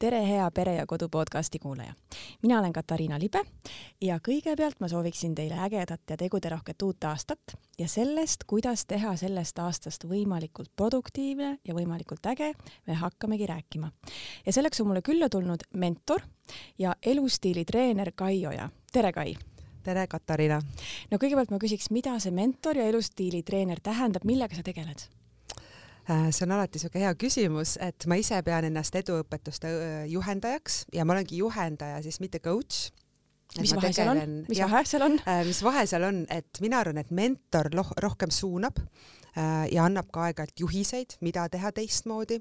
tere, hea Pere ja Kodu podcasti kuulaja. mina olen Katariina Libe ja kõigepealt ma sooviksin teile ägedat ja teguderohket uut aastat ja sellest, kuidas teha sellest aastast võimalikult produktiivne ja võimalikult äge, me hakkamegi rääkima. ja selleks on mulle külla tulnud mentor ja elustiilitreener Kai Oja. tere, Kai! tere, Katariina! no kõigepealt ma küsiks, mida see mentor ja elustiilitreener tähendab, millega sa tegeled? Äh, see on alati niisugune hea küsimus, et ma ise pean ennast eduõpetuste äh, juhendajaks ja ma olengi juhendaja, siis mitte coach. mis vahe seal on, mis vahe seal on? mis vahe seal on, et mina arvan, et mentor rohkem suunab äh, ja annab ka aeg-ajalt juhiseid, mida teha teistmoodi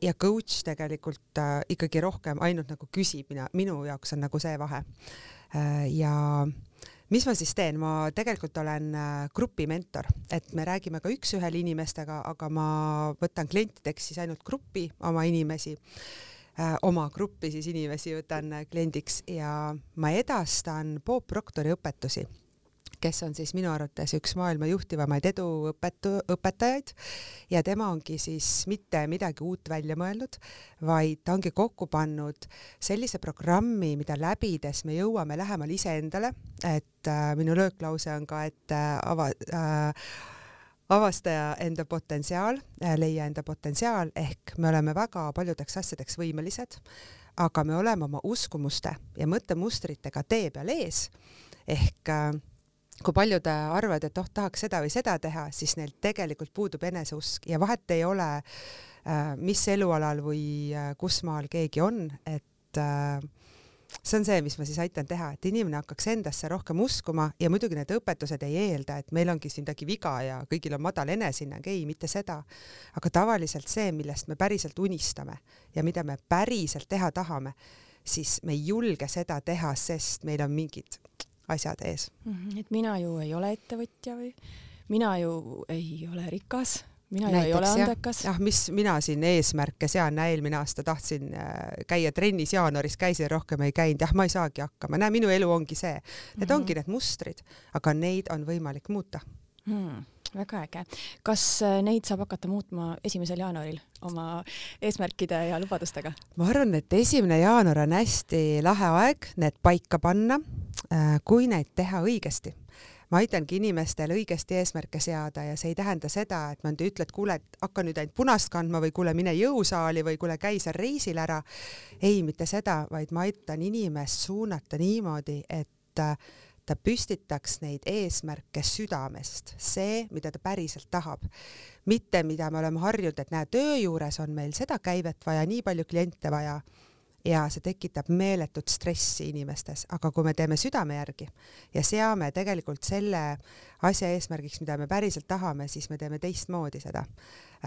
ja coach tegelikult ikkagi rohkem ainult nagu küsib, mina, minu jaoks on nagu see vahe. ja mis ma siis teen, ma tegelikult olen äh, grupimentor, et me räägime ka üks-ühele inimestega, aga ma võtan klientideks siis ainult grupi oma inimesi äh, oma gruppi siis inimesi võtan äh, kliendiks ja ma edastan Bob Proctori õpetusi kes on siis minu arvates üks maailma juhtivamaid eduõpetu-, õpetajaid. Ja tema ongi siis mitte midagi uut välja mõelnud, vaid ta ongi kokku pannud sellise programmi, mida läbides me jõuame lähemale iseendale, et äh, minu lööklause on ka, et äh, ava- äh, avastaja enda potentsiaal, äh, leia enda potentsiaal, ehk me oleme väga paljudeks asjadeks võimelised, aga me oleme oma uskumuste ja mõttemustritega tee peal ees, ehk äh, kui paljud arvavad, et oh, tahaks seda või seda teha, siis neil tegelikult puudub eneseusk ja vahet ei ole, äh, mis elualal või äh, kus maal keegi on, et äh, see on see, mis ma siis aitan teha, et inimene hakkaks endasse rohkem uskuma ja muidugi need õpetused ei eelda, et meil ongi siin midagi viga ja kõigil on madal enesehinnang, ei, mitte seda. aga tavaliselt see, millest me päriselt unistame ja mida me päriselt teha tahame, siis me ei julge seda teha, sest meil on mingid asjad ees. -hmm. et mina ju ei ole ettevõtja või mina ju ei ole rikas, mina Näiteks, ju ei ole andekas. jah, mis mina siin eesmärke sean, eelmine aasta tahtsin äh, käia trennis jaanuaris, käisin, rohkem ei käinud, jah, ma ei saagi hakkama, näe, minu elu ongi see. Need mm -hmm. ongi need mustrid, aga neid on võimalik muuta hmm väga äge. kas äh, neid saab hakata muutma esimesel jaanuaril oma eesmärkide ja lubadustega? ma arvan, et esimene jaanuar on hästi lahe aeg need paika panna kui neid teha õigesti. ma aitangi inimestel õigesti eesmärke seada ja see ei tähenda seda, et ma nüüd ei ütle, et kuule, et hakka nüüd ainult punast kandma või kuule, mine jõusaali või kuule, käi seal reisil ära. ei, mitte seda, vaid ma aitan inimest suunata niimoodi, et äh, ta püstitaks neid eesmärke südamest, see, mida ta päriselt tahab. mitte, mida me oleme harjunud, et näe, töö juures on meil seda käivet vaja, nii palju kliente vaja ja see tekitab meeletut stressi inimestes, aga kui me teeme südame järgi ja seame tegelikult selle asja eesmärgiks, mida me päriselt tahame, siis me teeme teistmoodi seda.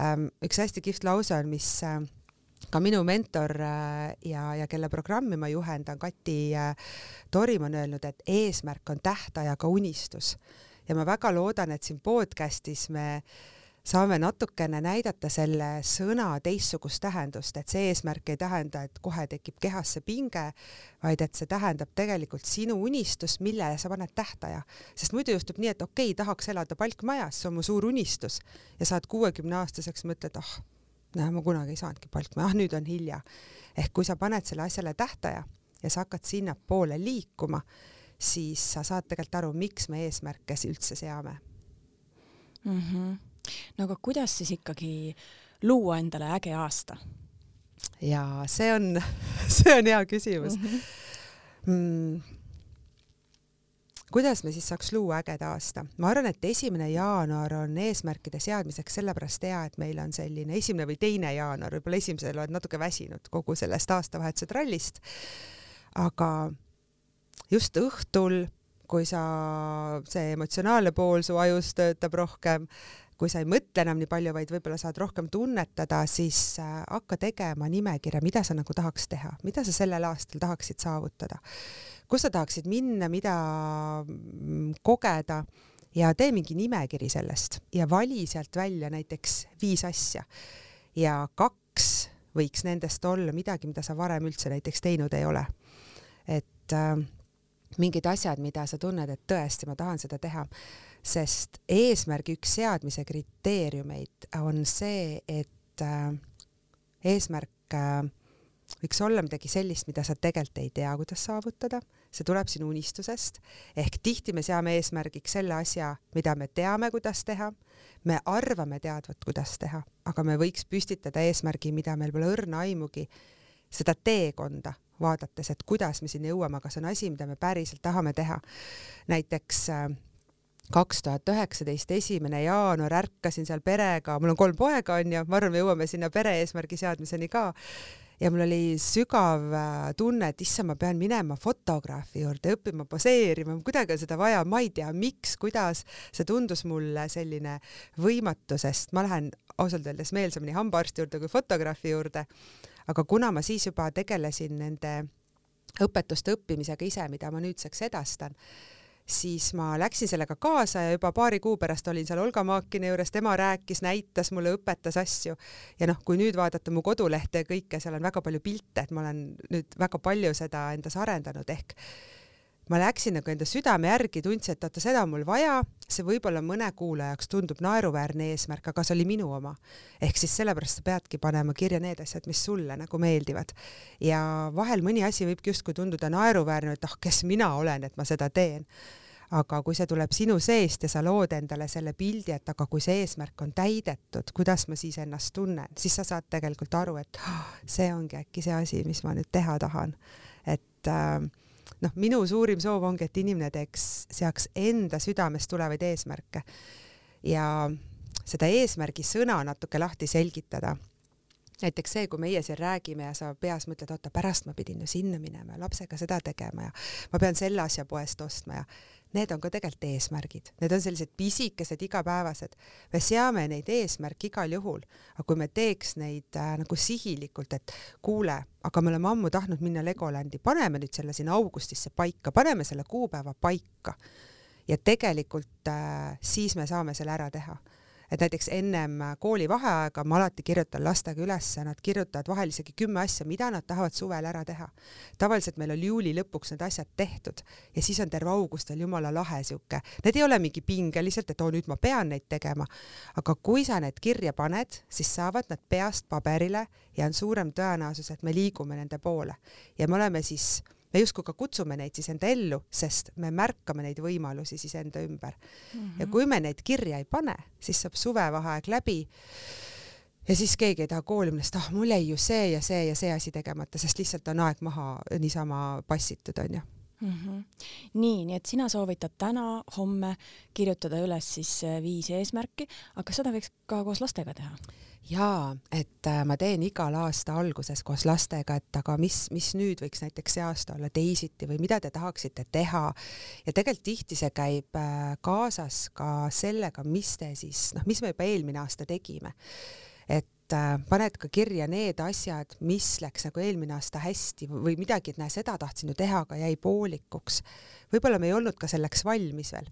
Ähm, üks hästi kihvt lause on, mis äh, ka minu mentor äh, ja, ja kelle programmi ma juhendan, Kati äh, Torim on öelnud, et eesmärk on tähtajaga unistus ja ma väga loodan, et siin podcastis me äh, saame natukene näidata selle sõna teistsugust tähendust, et see eesmärk ei tähenda, et kohe tekib kehasse pinge, vaid et see tähendab tegelikult sinu unistust, millele sa paned tähtaja. sest muidu juhtub nii, et okei okay,, tahaks elada palkmajas, see on mu suur unistus ja saad kuuekümneaastaseks, mõtled, ah, näe, ma kunagi ei saanudki palkmaja, ah nüüd on hilja. ehk kui sa paned selle asjale tähtaja ja sa hakkad sinnapoole liikuma, siis sa saad tegelikult aru, miks me eesmärke üldse seame mm. -hmm no aga kuidas siis ikkagi luua endale äge aasta? ja see on, see on hea küsimus mm. -hmm. Mm, kuidas me siis saaks luua ägeda aasta? ma arvan, et esimene jaanuar on eesmärkide seadmiseks sellepärast hea, et meil on selline esimene või teine jaanuar, võib-olla esimesel oled natuke väsinud kogu sellest aastavahetuse trallist. aga just õhtul, kui sa, see emotsionaalne pool su ajus töötab rohkem, kui sa ei mõtle enam nii palju, vaid võib-olla saad rohkem tunnetada, siis äh, hakka tegema nimekirja, mida sa nagu tahaks teha, mida sa sellel aastal tahaksid saavutada, kus sa tahaksid minna, mida mm, kogeda ja tee mingi nimekiri sellest ja vali sealt välja näiteks viis asja. Ja kaks võiks nendest olla midagi, mida sa varem üldse näiteks teinud ei ole. et äh, mingid asjad, mida sa tunned, et tõesti, ma tahan seda teha sest eesmärgi üks seadmise kriteeriumeid on see, et äh, eesmärk äh, võiks olla midagi sellist, mida sa tegelikult ei tea, kuidas saavutada, see tuleb sinu unistusest, ehk tihti me seame eesmärgiks selle asja, mida me teame, kuidas teha, me arvame teadvat, kuidas teha, aga me võiks püstitada eesmärgi, mida meil pole õrna aimugi, seda teekonda vaadates, et kuidas me sinna jõuame, aga see on asi, mida me päriselt tahame teha. näiteks äh, kaks tuhat üheksateist, esimene jaanuar, ärkasin seal perega, mul on kolm poega onju, ma arvan, me jõuame sinna pere eesmärgi seadmiseni ka. Ja mul oli sügav äh, tunne, et issand, ma pean minema fotograafi juurde, õppima poseerima, kuidagi on seda vaja, ma ei tea, miks, kuidas, see tundus mulle selline võimatu, sest ma lähen ausalt öeldes meelsamini hambaarsti juurde kui fotograafi juurde. aga kuna ma siis juba tegelesin nende õpetuste õppimisega ise, mida ma nüüdseks edastan siis ma läksin sellega kaasa ja juba paari kuu pärast olin seal Olga Maakini juures, tema rääkis, näitas mulle, õpetas asju. ja noh, kui nüüd vaadata mu kodulehte ja kõike, seal on väga palju pilte, et ma olen nüüd väga palju seda endas arendanud, ehk ma läksin nagu enda südame järgi, tundsin, et oota, seda on mul vaja, see võib-olla mõne kuulaja jaoks tundub naeruväärne eesmärk, aga see oli minu oma. ehk siis sellepärast sa peadki panema kirja need asjad, mis sulle nagu meeldivad. ja vahel mõni asi võibki justkui tunduda naeruväärne, et ah, kes mina olen, et ma seda teen. aga kui see tuleb sinu seest ja sa lood endale selle pildi, et aga kui see eesmärk on täidetud, kuidas ma siis ennast tunnen, siis sa saad tegelikult aru, et oh, see ongi äkki see asi, mis ma nüüd teha tahan. et äh, noh, minu suurim soov ongi, et inimene teeks, seaks enda südamest tulevaid eesmärke ja seda eesmärgi sõna natuke lahti selgitada. näiteks see, kui meie siin räägime ja sa peas mõtled, oota, pärast ma pidin ju sinna minema ja lapsega seda tegema ja ma pean selle asja poest ostma ja need on ka tegelikult eesmärgid, need on sellised pisikesed igapäevased. me seame neid eesmärke igal juhul, aga kui me teeks neid äh, nagu sihilikult, et kuule, aga me oleme ammu tahtnud minna Legolandi, paneme nüüd selle sinna augustisse paika, paneme selle kuupäeva paika. ja tegelikult äh, siis me saame selle ära teha et näiteks ennem koolivaheaega ma alati kirjutan lastega ülesse, nad kirjutavad vahel isegi kümme asja, mida nad tahavad suvel ära teha. tavaliselt meil on juuli lõpuks need asjad tehtud ja siis on terve august veel jumala lahe sihuke, need ei ole mingi pingeliselt, et oo nüüd ma pean neid tegema, aga kui sa need kirja paned, siis saavad nad peast paberile ja on suurem tõenäosus, et me liigume nende poole. Ja me oleme siis me justkui ka kutsume neid siis enda ellu, sest me märkame neid võimalusi siis enda ümber mm. -hmm. ja kui me neid kirja ei pane, siis saab suvevaheaeg läbi ja siis keegi ei taha kooli minna, sest ah, mul jäi ju see ja see ja see asi tegemata, sest lihtsalt on aeg maha niisama passitud, onju mm. -hmm. nii, nii et sina soovitad täna, homme kirjutada üles siis äh, viis eesmärki, aga seda võiks ka koos lastega teha jaa, et äh, ma teen igal aasta alguses koos lastega, et aga mis, mis nüüd võiks näiteks see aasta olla teisiti või mida te tahaksite teha. ja tegelikult tihti see käib äh, kaasas ka sellega, mis te siis, noh, mis me juba eelmine aasta tegime. et paned ka kirja need asjad, mis läks nagu eelmine aasta hästi või midagi, et näe, seda tahtsin ju teha, aga jäi poolikuks. võib-olla me ei olnud ka selleks valmis veel.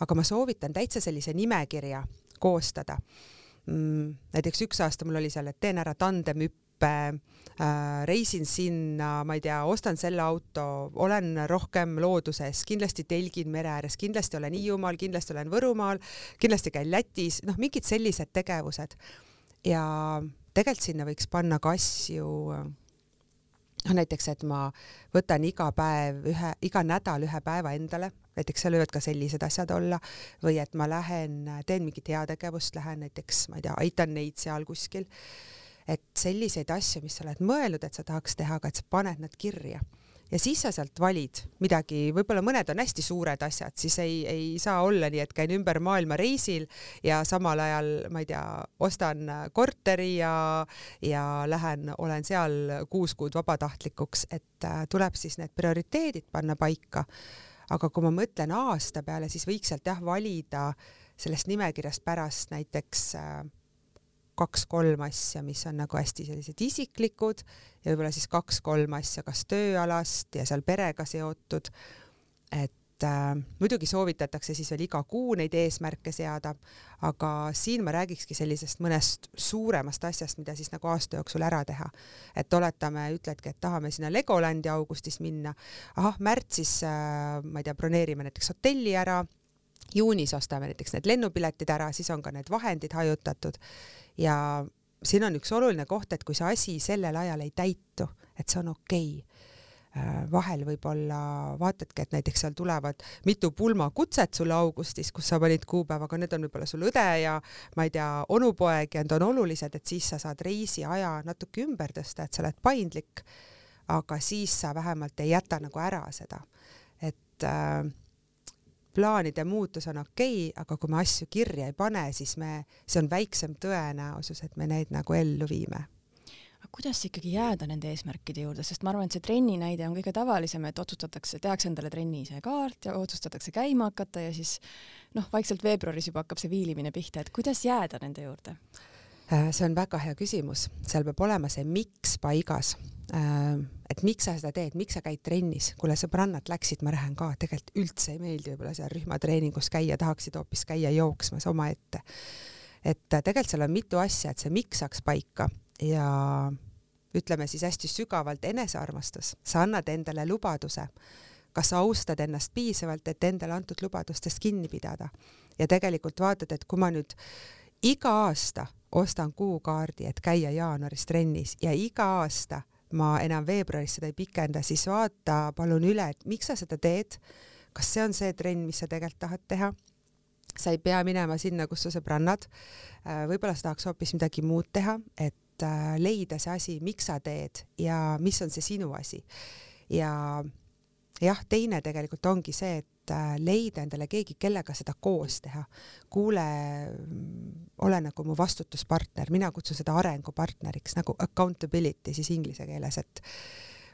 aga ma soovitan täitsa sellise nimekirja koostada mm, näiteks üks aasta mul oli seal, et teen ära tandemhüppe äh,, reisin sinna, ma ei tea, ostan selle auto, olen rohkem looduses, kindlasti telgin mere ääres, kindlasti olen Hiiumaal, kindlasti olen Võrumaal, kindlasti käin Lätis, noh, mingid sellised tegevused. Ja tegelikult sinna võiks panna ka asju noh, näiteks, et ma võtan iga päev ühe, iga nädal ühe päeva endale, näiteks seal võivad ka sellised asjad olla, või et ma lähen, teen mingit heategevust, lähen näiteks, ma ei tea, aitan neid seal kuskil. et selliseid asju, mis sa oled mõelnud, et sa tahaks teha, aga et sa paned nad kirja ja siis sa sealt valid midagi, võib-olla mõned on hästi suured asjad, siis ei, ei saa olla nii, et käin ümber maailma reisil ja samal ajal, ma ei tea, ostan korteri ja, ja lähen, olen seal kuus kuud vabatahtlikuks, et äh, tuleb siis need prioriteedid panna paika. aga kui ma mõtlen aasta peale, siis võiks sealt jah valida sellest nimekirjast pärast näiteks äh, kaks-kolm asja, mis on nagu hästi sellised isiklikud ja võib-olla siis kaks-kolm asja kas tööalast ja seal perega seotud. et äh, muidugi soovitatakse siis veel iga kuu neid eesmärke seada, aga siin ma räägikski sellisest mõnest suuremast asjast, mida siis nagu aasta jooksul ära teha. et oletame, ütledki, et tahame sinna Legolandi augustis minna, ahah, märtsis äh, ma ei tea, broneerime näiteks hotelli ära juunis ostame näiteks need lennupiletid ära, siis on ka need vahendid hajutatud ja siin on üks oluline koht, et kui see asi sellel ajal ei täitu, et see on okei okay Äh, vahel võib-olla vaatadki, et näiteks seal tulevad mitu pulmakutset sulle augustis, kus sa panid kuupäeva, aga need on võib-olla sul õde ja ma ei tea, onupoeg ja need on olulised, et siis sa saad reisiaja natuke ümber tõsta, et sa oled paindlik. aga siis sa vähemalt ei jäta nagu ära seda, et äh, plaanide muutus on okei okay,, aga kui me asju kirja ei pane, siis me, see on väiksem tõenäosus, et me neid nagu ellu viime aga kuidas ikkagi jääda nende eesmärkide juurde, sest ma arvan, et see trenni näide on kõige tavalisem, et otsustatakse, tehakse endale trenni ise kaart ja otsustatakse käima hakata ja siis noh, vaikselt veebruaris juba hakkab see viilimine pihta, et kuidas jääda nende juurde? Äh, see on väga hea küsimus, seal peab olema see miks paigas. Et miks sa seda teed, miks sa käid trennis, kuule sõbrannad läksid, ma lähen ka, tegelikult üldse ei meeldi võib-olla seal rühmatreeningus käia, tahaksid hoopis käia jooksmas omaette. et tegelikult seal on mitu asja, et see miks saaks paika. Ja ütleme siis hästi sügavalt enesearmastus, sa annad endale lubaduse, kas sa austad ennast piisavalt, et endale antud lubadustest kinni pidada? Ja tegelikult vaatad, et kui ma nüüd iga aasta ostan kuukaardi, et käia jaanuaris trennis ja iga aasta ma enam veebruaris seda ei pikenda, siis vaata palun üle, et miks sa seda teed. kas see on see trenn, mis sa tegelikult tahad teha? sa ei pea minema sinna, kus su sõbrannad. võib-olla sa tahaks hoopis midagi muud teha, et Äh, leida see asi, miks sa teed ja mis on see sinu asi. ja jah, teine tegelikult ongi see, et äh, leida endale keegi, kellega seda koos teha. kuule, ole nagu mu vastutuspartner, mina kutsun seda arengupartneriks nagu accountability siis inglise keeles, et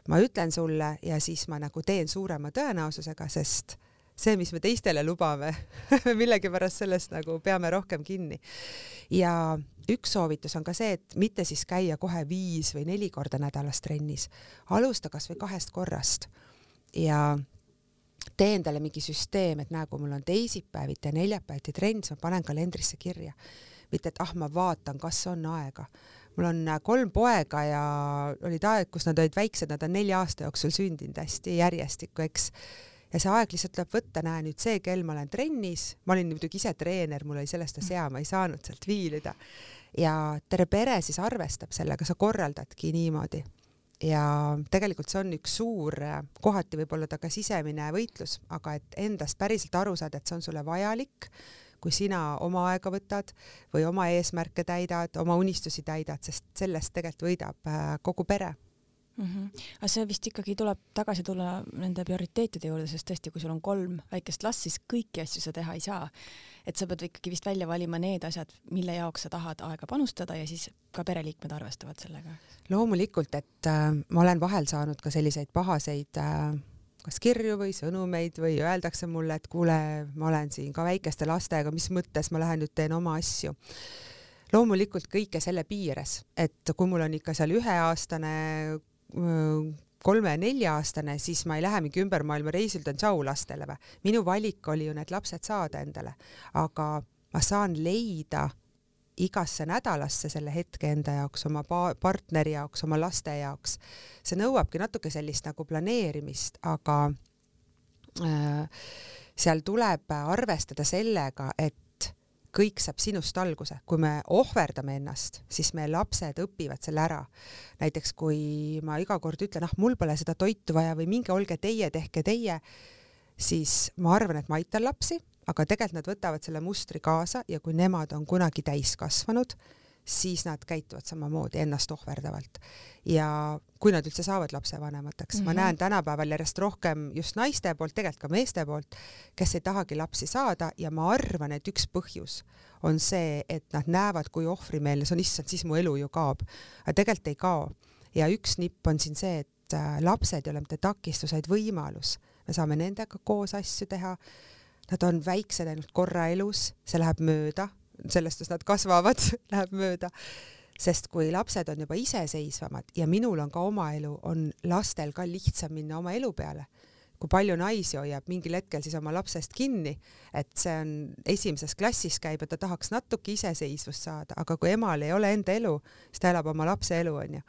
ma ütlen sulle ja siis ma nagu teen suurema tõenäosusega, sest see, mis me teistele lubame millegipärast sellest nagu peame rohkem kinni. ja üks soovitus on ka see, et mitte siis käia kohe viis või neli korda nädalas trennis, alusta kasvõi kahest korrast ja tee endale mingi süsteem, et näe, kui mul on teisipäeviti ja neljapäeviti trenn, siis ma panen kalendrisse kirja. mitte, et ah, ma vaatan, kas on aega. mul on kolm poega ja olid aeg, kus nad olid väiksed, nad on nelja aasta jooksul sündinud hästi järjestikku, eks ja see aeg lihtsalt tuleb võtta, näe nüüd see kell ma olen trennis, ma olin muidugi ise treener, mul oli sellest sea, ma ei saanud sealt viilida. ja terve pere siis arvestab sellega, sa korraldadki niimoodi. Ja tegelikult see on üks suur, kohati võib olla ta ka sisemine võitlus, aga et endast päriselt aru saada, et see on sulle vajalik, kui sina oma aega võtad või oma eesmärke täidad, oma unistusi täidad, sest sellest tegelikult võidab äh, kogu pere mm. -hmm. aga see vist ikkagi tuleb tagasi tulla nende prioriteetide juurde, sest tõesti, kui sul on kolm väikest last, siis kõiki asju sa teha ei saa. Et sa pead ikkagi vist välja valima need asjad, mille jaoks sa tahad aega panustada ja siis ka pereliikmed arvestavad sellega. loomulikult, et äh, ma olen vahel saanud ka selliseid pahaseid äh, kas kirju või sõnumeid või öeldakse mulle, et kuule, ma olen siin ka väikeste lastega, mis mõttes ma lähen nüüd teen oma asju loomulikult kõike selle piires, et kui mul on ikka seal üheaastane kolme-nelja-aastane, siis ma ei lähe mingi ümber maailma reisil, ütlen tšau lastele või. minu valik oli ju need lapsed saada endale, aga ma saan leida igasse nädalasse selle hetke enda jaoks, oma partneri jaoks, oma laste jaoks. see nõuabki natuke sellist nagu planeerimist, aga äh, seal tuleb arvestada sellega, et kõik saab sinust alguse, kui me ohverdame ennast, siis meie lapsed õpivad selle ära. näiteks kui ma iga kord ütlen, ah, mul pole seda toitu vaja või minge olge teie, tehke teie, siis ma arvan, et ma aitan lapsi, aga tegelikult nad võtavad selle mustri kaasa ja kui nemad on kunagi täiskasvanud, siis nad käituvad samamoodi ennast ohverdavalt. ja kui nad üldse saavad lapsevanemateks mm, -hmm. ma mhm. näen tänapäeval järjest rohkem just naiste poolt, tegelikult ka meeste poolt, kes ei tahagi lapsi saada ja ma arvan, et üks põhjus on see, et nad näevad, kui ohvrimeelne see on, issand, siis mu elu ju kaob. aga tegelikult ei kao. ja üks nipp on siin see, et äh, lapsed ei ole mitte takistus, vaid võimalus. me saame nendega koos asju teha. Nad on väiksed ainult korra elus, see läheb mööda sellest, kus nad kasvavad, läheb mööda. sest kui lapsed on juba iseseisvamad ja minul on ka oma elu, on lastel ka lihtsam minna oma elu peale. kui palju naisi hoiab mingil hetkel siis oma lapsest kinni, et see on esimeses klassis käib ja ta tahaks natuke iseseisvust saada, aga kui emal ei ole enda elu, siis ta elab oma lapse elu, onju.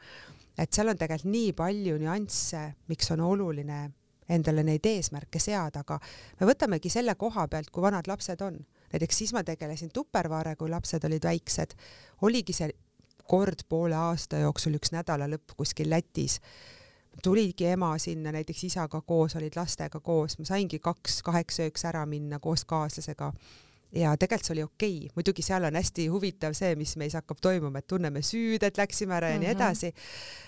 et seal on tegelikult nii palju nüansse, miks on oluline endale neid eesmärke seada, aga me võtamegi selle koha pealt, kui vanad lapsed on näiteks siis ma tegelesin Tupperware, kui lapsed olid väiksed, oligi see kord poole aasta jooksul üks nädalalõpp kuskil Lätis. tuligi ema sinna näiteks isaga koos, olid lastega koos, ma saingi kaks kaheksa ööks ära minna koos kaaslasega ja tegelikult see oli okei okay., muidugi seal on hästi huvitav see, mis meis hakkab toimuma, et tunneme süüd, et läksime ära ja mm -hmm. nii mhm. edasi.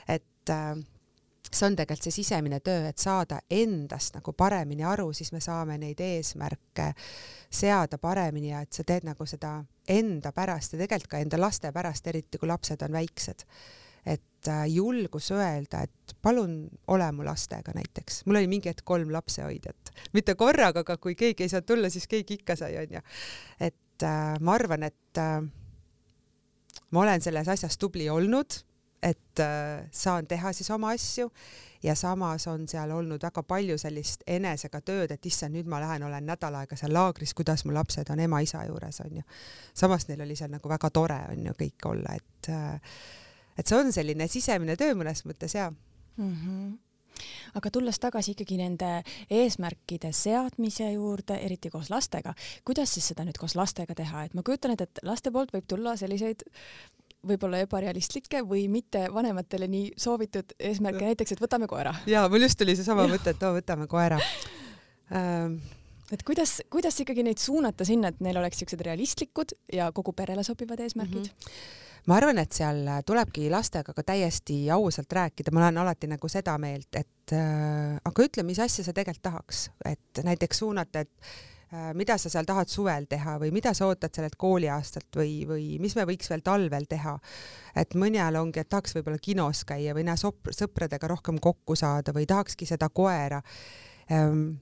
et äh, see on tegelikult see sisemine töö, et saada endast nagu paremini aru, siis me saame neid eesmärke seada paremini ja et sa teed nagu seda enda pärast ja tegelikult ka enda laste pärast, eriti kui lapsed on väiksed et äh, julgus öelda, et palun ole mu lastega näiteks. mul oli mingi hetk kolm lapsehoidjat, mitte korraga, aga kui keegi ei saanud tulla, siis keegi ikka sai, onju. et äh, ma arvan, et äh, ma olen selles asjas tubli olnud, et äh, saan teha siis oma asju ja samas on seal olnud väga palju sellist enesega tööd, et issand, nüüd ma lähen, olen nädal aega seal laagris, kuidas mu lapsed on ema-isa juures, onju. samas neil oli seal nagu väga tore, onju, kõik olla, et äh, et see on selline sisemine töö mõnes mõttes ja mm. -hmm aga tulles tagasi ikkagi nende eesmärkide seadmise juurde, eriti koos lastega, kuidas siis seda nüüd koos lastega teha, et ma kujutan ette, et laste poolt võib tulla selliseid võib-olla ebarealistlikke või mitte vanematele nii soovitud eesmärke, näiteks et võtame koera. ja mul just tuli seesama mõte, et oo, võtame koera. Ähm, et kuidas, kuidas ikkagi neid suunata sinna, et neil oleks siuksed realistlikud ja kogu perele sobivad eesmärgid? Mm? -hmm ma arvan, et seal tulebki lastega ka täiesti ausalt rääkida, ma olen alati nagu seda meelt, et äh, aga ütle, mis asja sa tegelikult tahaks, et näiteks suunata, et mida sa seal tahad suvel teha või mida sa ootad sellelt kooliaastalt või, või mis me võiks veel talvel teha. et mõni ajal ongi, et tahaks võib-olla kinos käia või näe sõpradega rohkem kokku saada või tahakski seda koera. Ähm,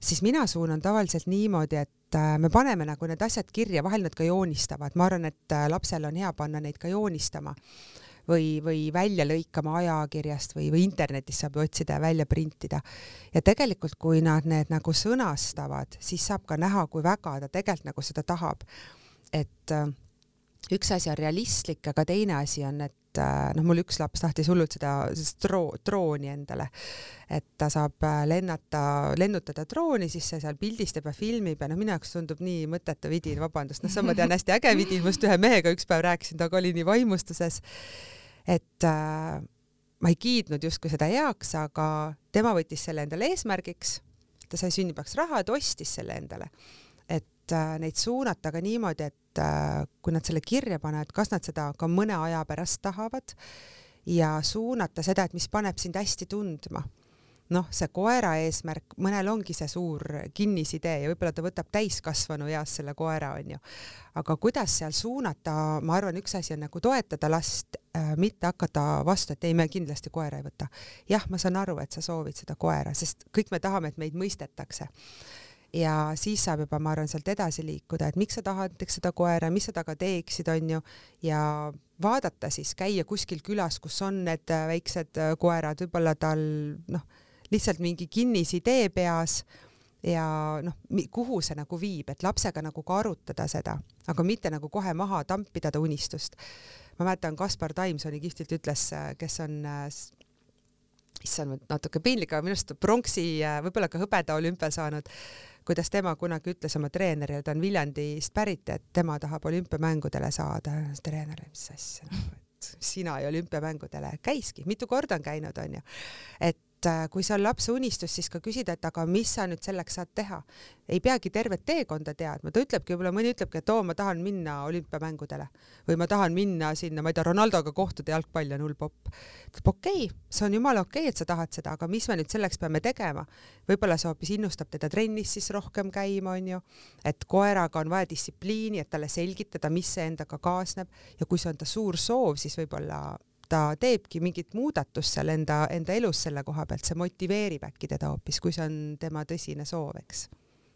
siis mina suunan tavaliselt niimoodi, et äh, me paneme nagu need asjad kirja, vahel nad ka joonistavad, ma arvan, et äh, lapsel on hea panna neid ka joonistama või, või välja lõikama ajakirjast või, või internetist saab otsida ja välja printida. ja tegelikult, kui nad need nagu sõnastavad, siis saab ka näha, kui väga ta tegelikult nagu seda tahab. et äh, üks asi on realistlik, aga teine asi on, et äh, noh, mul üks laps tahtis hullult seda droo, drooni endale, et ta saab äh, lennata, lennutada drooni, siis see seal pildistab ja filmib ja noh, minu jaoks tundub nii mõttetu vidin, vabandust, noh, see ma tean, hästi äge vidin, ma just ühe mehega üks päev rääkisin, ta oli nii vaimustuses, et äh, ma ei kiitnud justkui seda heaks, aga tema võttis selle endale eesmärgiks, ta sai sünnipäevaks raha, ta ostis selle endale. Et äh, neid suunata ka niimoodi, et äh, kui nad selle kirja panevad, kas nad seda ka mõne aja pärast tahavad. Ja suunata seda, et mis paneb sind hästi tundma. Noh, see koera eesmärk, mõnel ongi see suur kinnisidee ja võib-olla ta võtab täiskasvanu eas selle koera, onju. aga kuidas seal suunata, ma arvan, üks asi on nagu toetada last äh,, mitte hakata vastu, et ei, me kindlasti koera ei võta. jah, ma saan aru, et sa soovid seda koera, sest kõik me tahame, et meid mõistetakse ja siis saab juba, ma arvan, sealt edasi liikuda, et miks sa tahad näiteks seda koera, mis sa temaga teeksid, onju, ja vaadata siis, käia kuskil külas, kus on need väiksed äh, koerad, võib-olla tal noh, lihtsalt mingi kinnisidee peas ja noh, kuhu see nagu viib, et lapsega nagu ka arutada seda, aga mitte nagu kohe maha tampida ta unistust. ma mäletan, Kaspar Taimsoni kihvtilt ütles, kes on issand, natuke piinlik, aga minu arust pronksi, võib-olla ka hõbeda olümpial saanud kuidas tema kunagi ütles oma treenerile, ta on Viljandist pärit, et tema tahab olümpiamängudele saada. treener, mis asja, et sina ja olümpiamängudele, käiski, mitu korda on käinud, onju. et et äh, kui see on lapse unistus, siis ka küsida, et aga mis sa nüüd selleks saad teha. ei peagi tervet teekonda teadma, ta ütlebki, võib-olla mõni ütlebki, et oo, ma tahan minna olümpiamängudele või ma tahan minna sinna, ma ei tea, Ronaldoga kohtuda, jalgpall on hull popp. okei okay,, see on jumala okei okay,, et sa tahad seda, aga mis me nüüd selleks peame tegema? võib-olla see hoopis innustab teda trennis siis rohkem käima, onju, et koeraga on vaja distsipliini, et talle selgitada, mis see endaga kaasneb ja kui see on ta suur soov, siis võib-olla ta teebki mingit muudatust seal enda, enda elus selle koha pealt, see motiveerib äkki teda hoopis, kui see on tema tõsine soov, eks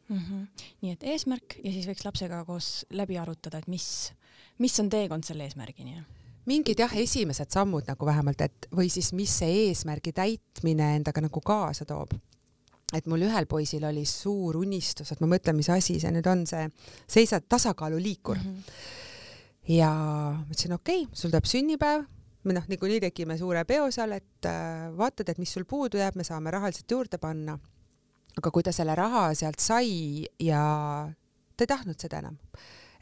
mm. -hmm. nii et eesmärk ja siis võiks lapsega koos läbi arutada, et mis, mis on teekond selle eesmärgini mingid jah, esimesed sammud nagu vähemalt, et või siis mis see eesmärgi täitmine endaga nagu kaasa toob. et mul ühel poisil oli suur unistus, et ma mõtlen, mis asi see nüüd on, see seisad tasakaaluliikur mm. -hmm. ja ma ütlesin, okei okay,, sul tuleb sünnipäev me noh, niikuinii tegime suure peo seal, et äh, vaatad, et mis sul puudu jääb, me saame rahaliselt juurde panna. aga kui ta selle raha sealt sai ja ta ei tahtnud seda enam,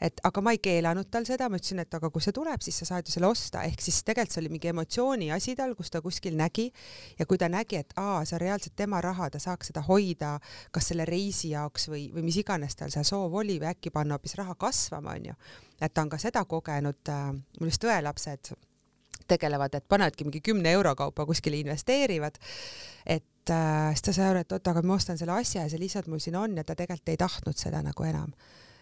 et aga ma ei keelanud tal seda, ma ütlesin, et aga kui see tuleb, siis sa saad ju selle osta, ehk siis tegelikult see oli mingi emotsiooni asi tal, kus ta kuskil nägi ja kui ta nägi, et aa, see on reaalselt tema raha, ta saaks seda hoida kas selle reisi jaoks või, või mis iganes tal see soov oli või äkki panna hoopis raha kasvama, onju. et ta on ka seda kogenud äh,, mul just õelapsed tegelevad, et panevadki mingi kümne euro kaupa kuskile investeerivad, et äh, siis ta sai aru, et oot, aga ma ostan selle asja ja see lihtsalt mul siin on ja ta tegelikult ei tahtnud seda nagu enam.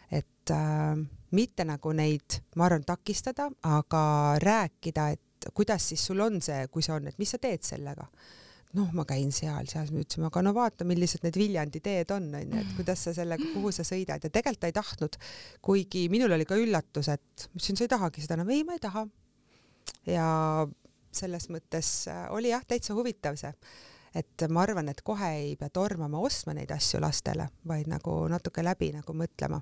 Et äh, mitte nagu neid, ma arvan, takistada, aga rääkida, et kuidas siis sul on see, kui see on, et mis sa teed sellega. Noh, ma käin seal, seal me ütlesime, aga no vaata, millised need Viljandi teed on, onju, et kuidas sa sellega, kuhu sa sõidad. Ja tegelikult ta ei tahtnud, kuigi minul oli ka üllatus, et ma ütlesin, sa ei tahagi seda, no ei, ma ei taha. Ja selles mõttes äh, oli jah, täitsa huvitav see, et ma arvan, et kohe ei pea tormama ostma neid asju lastele, vaid nagu natuke läbi nagu mõtlema